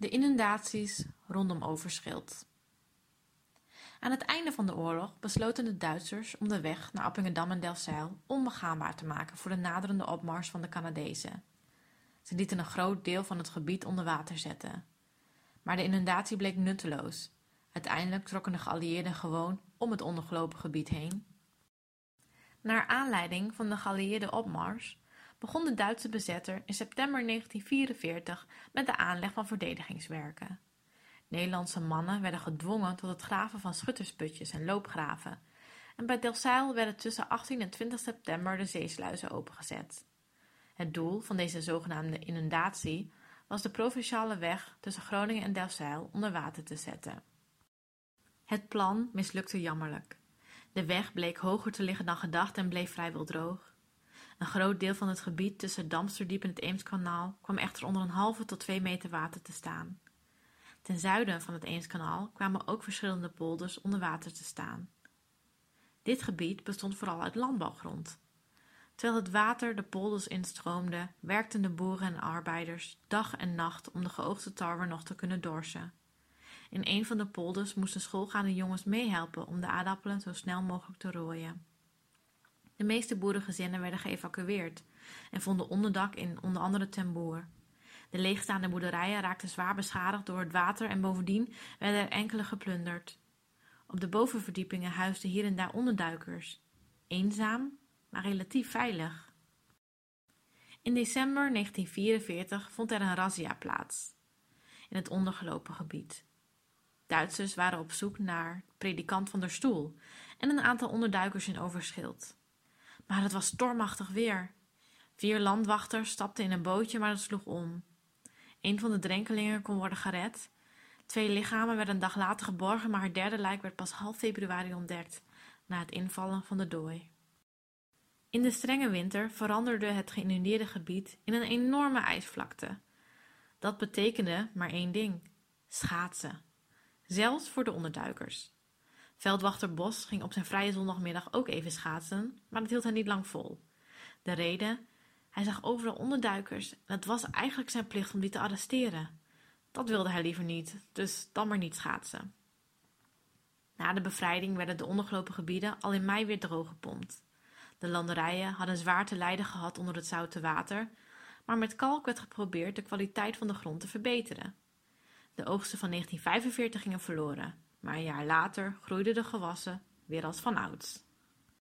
De inundaties rondom Overschild. Aan het einde van de oorlog besloten de Duitsers om de weg naar Appingedam en Delfzijl onbegaanbaar te maken voor de naderende opmars van de Canadezen. Ze lieten een groot deel van het gebied onder water zetten. Maar de inundatie bleek nutteloos. Uiteindelijk trokken de geallieerden gewoon om het ondergelopen gebied heen. Naar aanleiding van de geallieerde opmars begon de Duitse bezetter in september 1944 met de aanleg van verdedigingswerken. Nederlandse mannen werden gedwongen tot het graven van schuttersputjes en loopgraven en bij Delfzijl werden tussen 18 en 20 september de zeesluizen opengezet. Het doel van deze zogenaamde inundatie was de provinciale weg tussen Groningen en Delfzijl onder water te zetten. Het plan mislukte jammerlijk. De weg bleek hoger te liggen dan gedacht en bleef vrijwel droog. Een groot deel van het gebied tussen Damsterdiep en het Eemskanaal kwam echter onder een halve tot twee meter water te staan. Ten zuiden van het Eemskanaal kwamen ook verschillende polders onder water te staan. Dit gebied bestond vooral uit landbouwgrond. Terwijl het water de polders instroomde, werkten de boeren en arbeiders dag en nacht om de geoogste tarwe nog te kunnen dorsen. In een van de polders moesten schoolgaande jongens meehelpen om de aardappelen zo snel mogelijk te rooien. De meeste boerengezinnen werden geëvacueerd en vonden onderdak in onder andere Ten Boer. De leegstaande boerderijen raakten zwaar beschadigd door het water en bovendien werden er enkele geplunderd. Op de bovenverdiepingen huisden hier en daar onderduikers. Eenzaam, maar relatief veilig. In december 1944 vond er een razzia plaats in het ondergelopen gebied. Duitsers waren op zoek naar predikant van der Stoel en een aantal onderduikers in Overschild. Maar het was stormachtig weer. Vier landwachters stapten in een bootje, maar het sloeg om. Een van de drenkelingen kon worden gered. Twee lichamen werden een dag later geborgen, maar het derde lijk werd pas half februari ontdekt, na het invallen van de dooi. In de strenge winter veranderde het geïnundeerde gebied in een enorme ijsvlakte. Dat betekende maar één ding: schaatsen. Zelfs voor de onderduikers. Veldwachter Bos ging op zijn vrije zondagmiddag ook even schaatsen, maar dat hield hij niet lang vol. De reden? Hij zag overal onderduikers en het was eigenlijk zijn plicht om die te arresteren. Dat wilde hij liever niet, dus dan maar niet schaatsen. Na de bevrijding werden de ondergelopen gebieden al in mei weer drooggepompt. De landerijen hadden zwaar te lijden gehad onder het zoute water, maar met kalk werd geprobeerd de kwaliteit van de grond te verbeteren. De oogsten van 1945 gingen verloren, maar een jaar later groeiden de gewassen weer als vanouds.